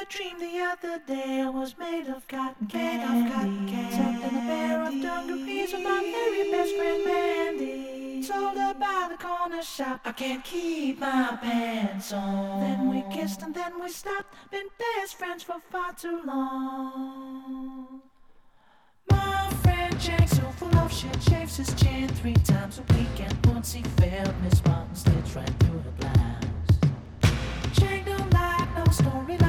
a dream the other day I was made of cotton candy. Made of cotton candy. Tucked in a pair of dungarees with my very best friend Mandy. Sold her by the corner shop. I can't keep my pants on. Then we kissed and then we stopped. Been best friends for far too long. My friend Jack, so full of shit, shaves his chin three times a week. And once he failed, Miss Martin slits right through her blouse. Jack don't like no storyline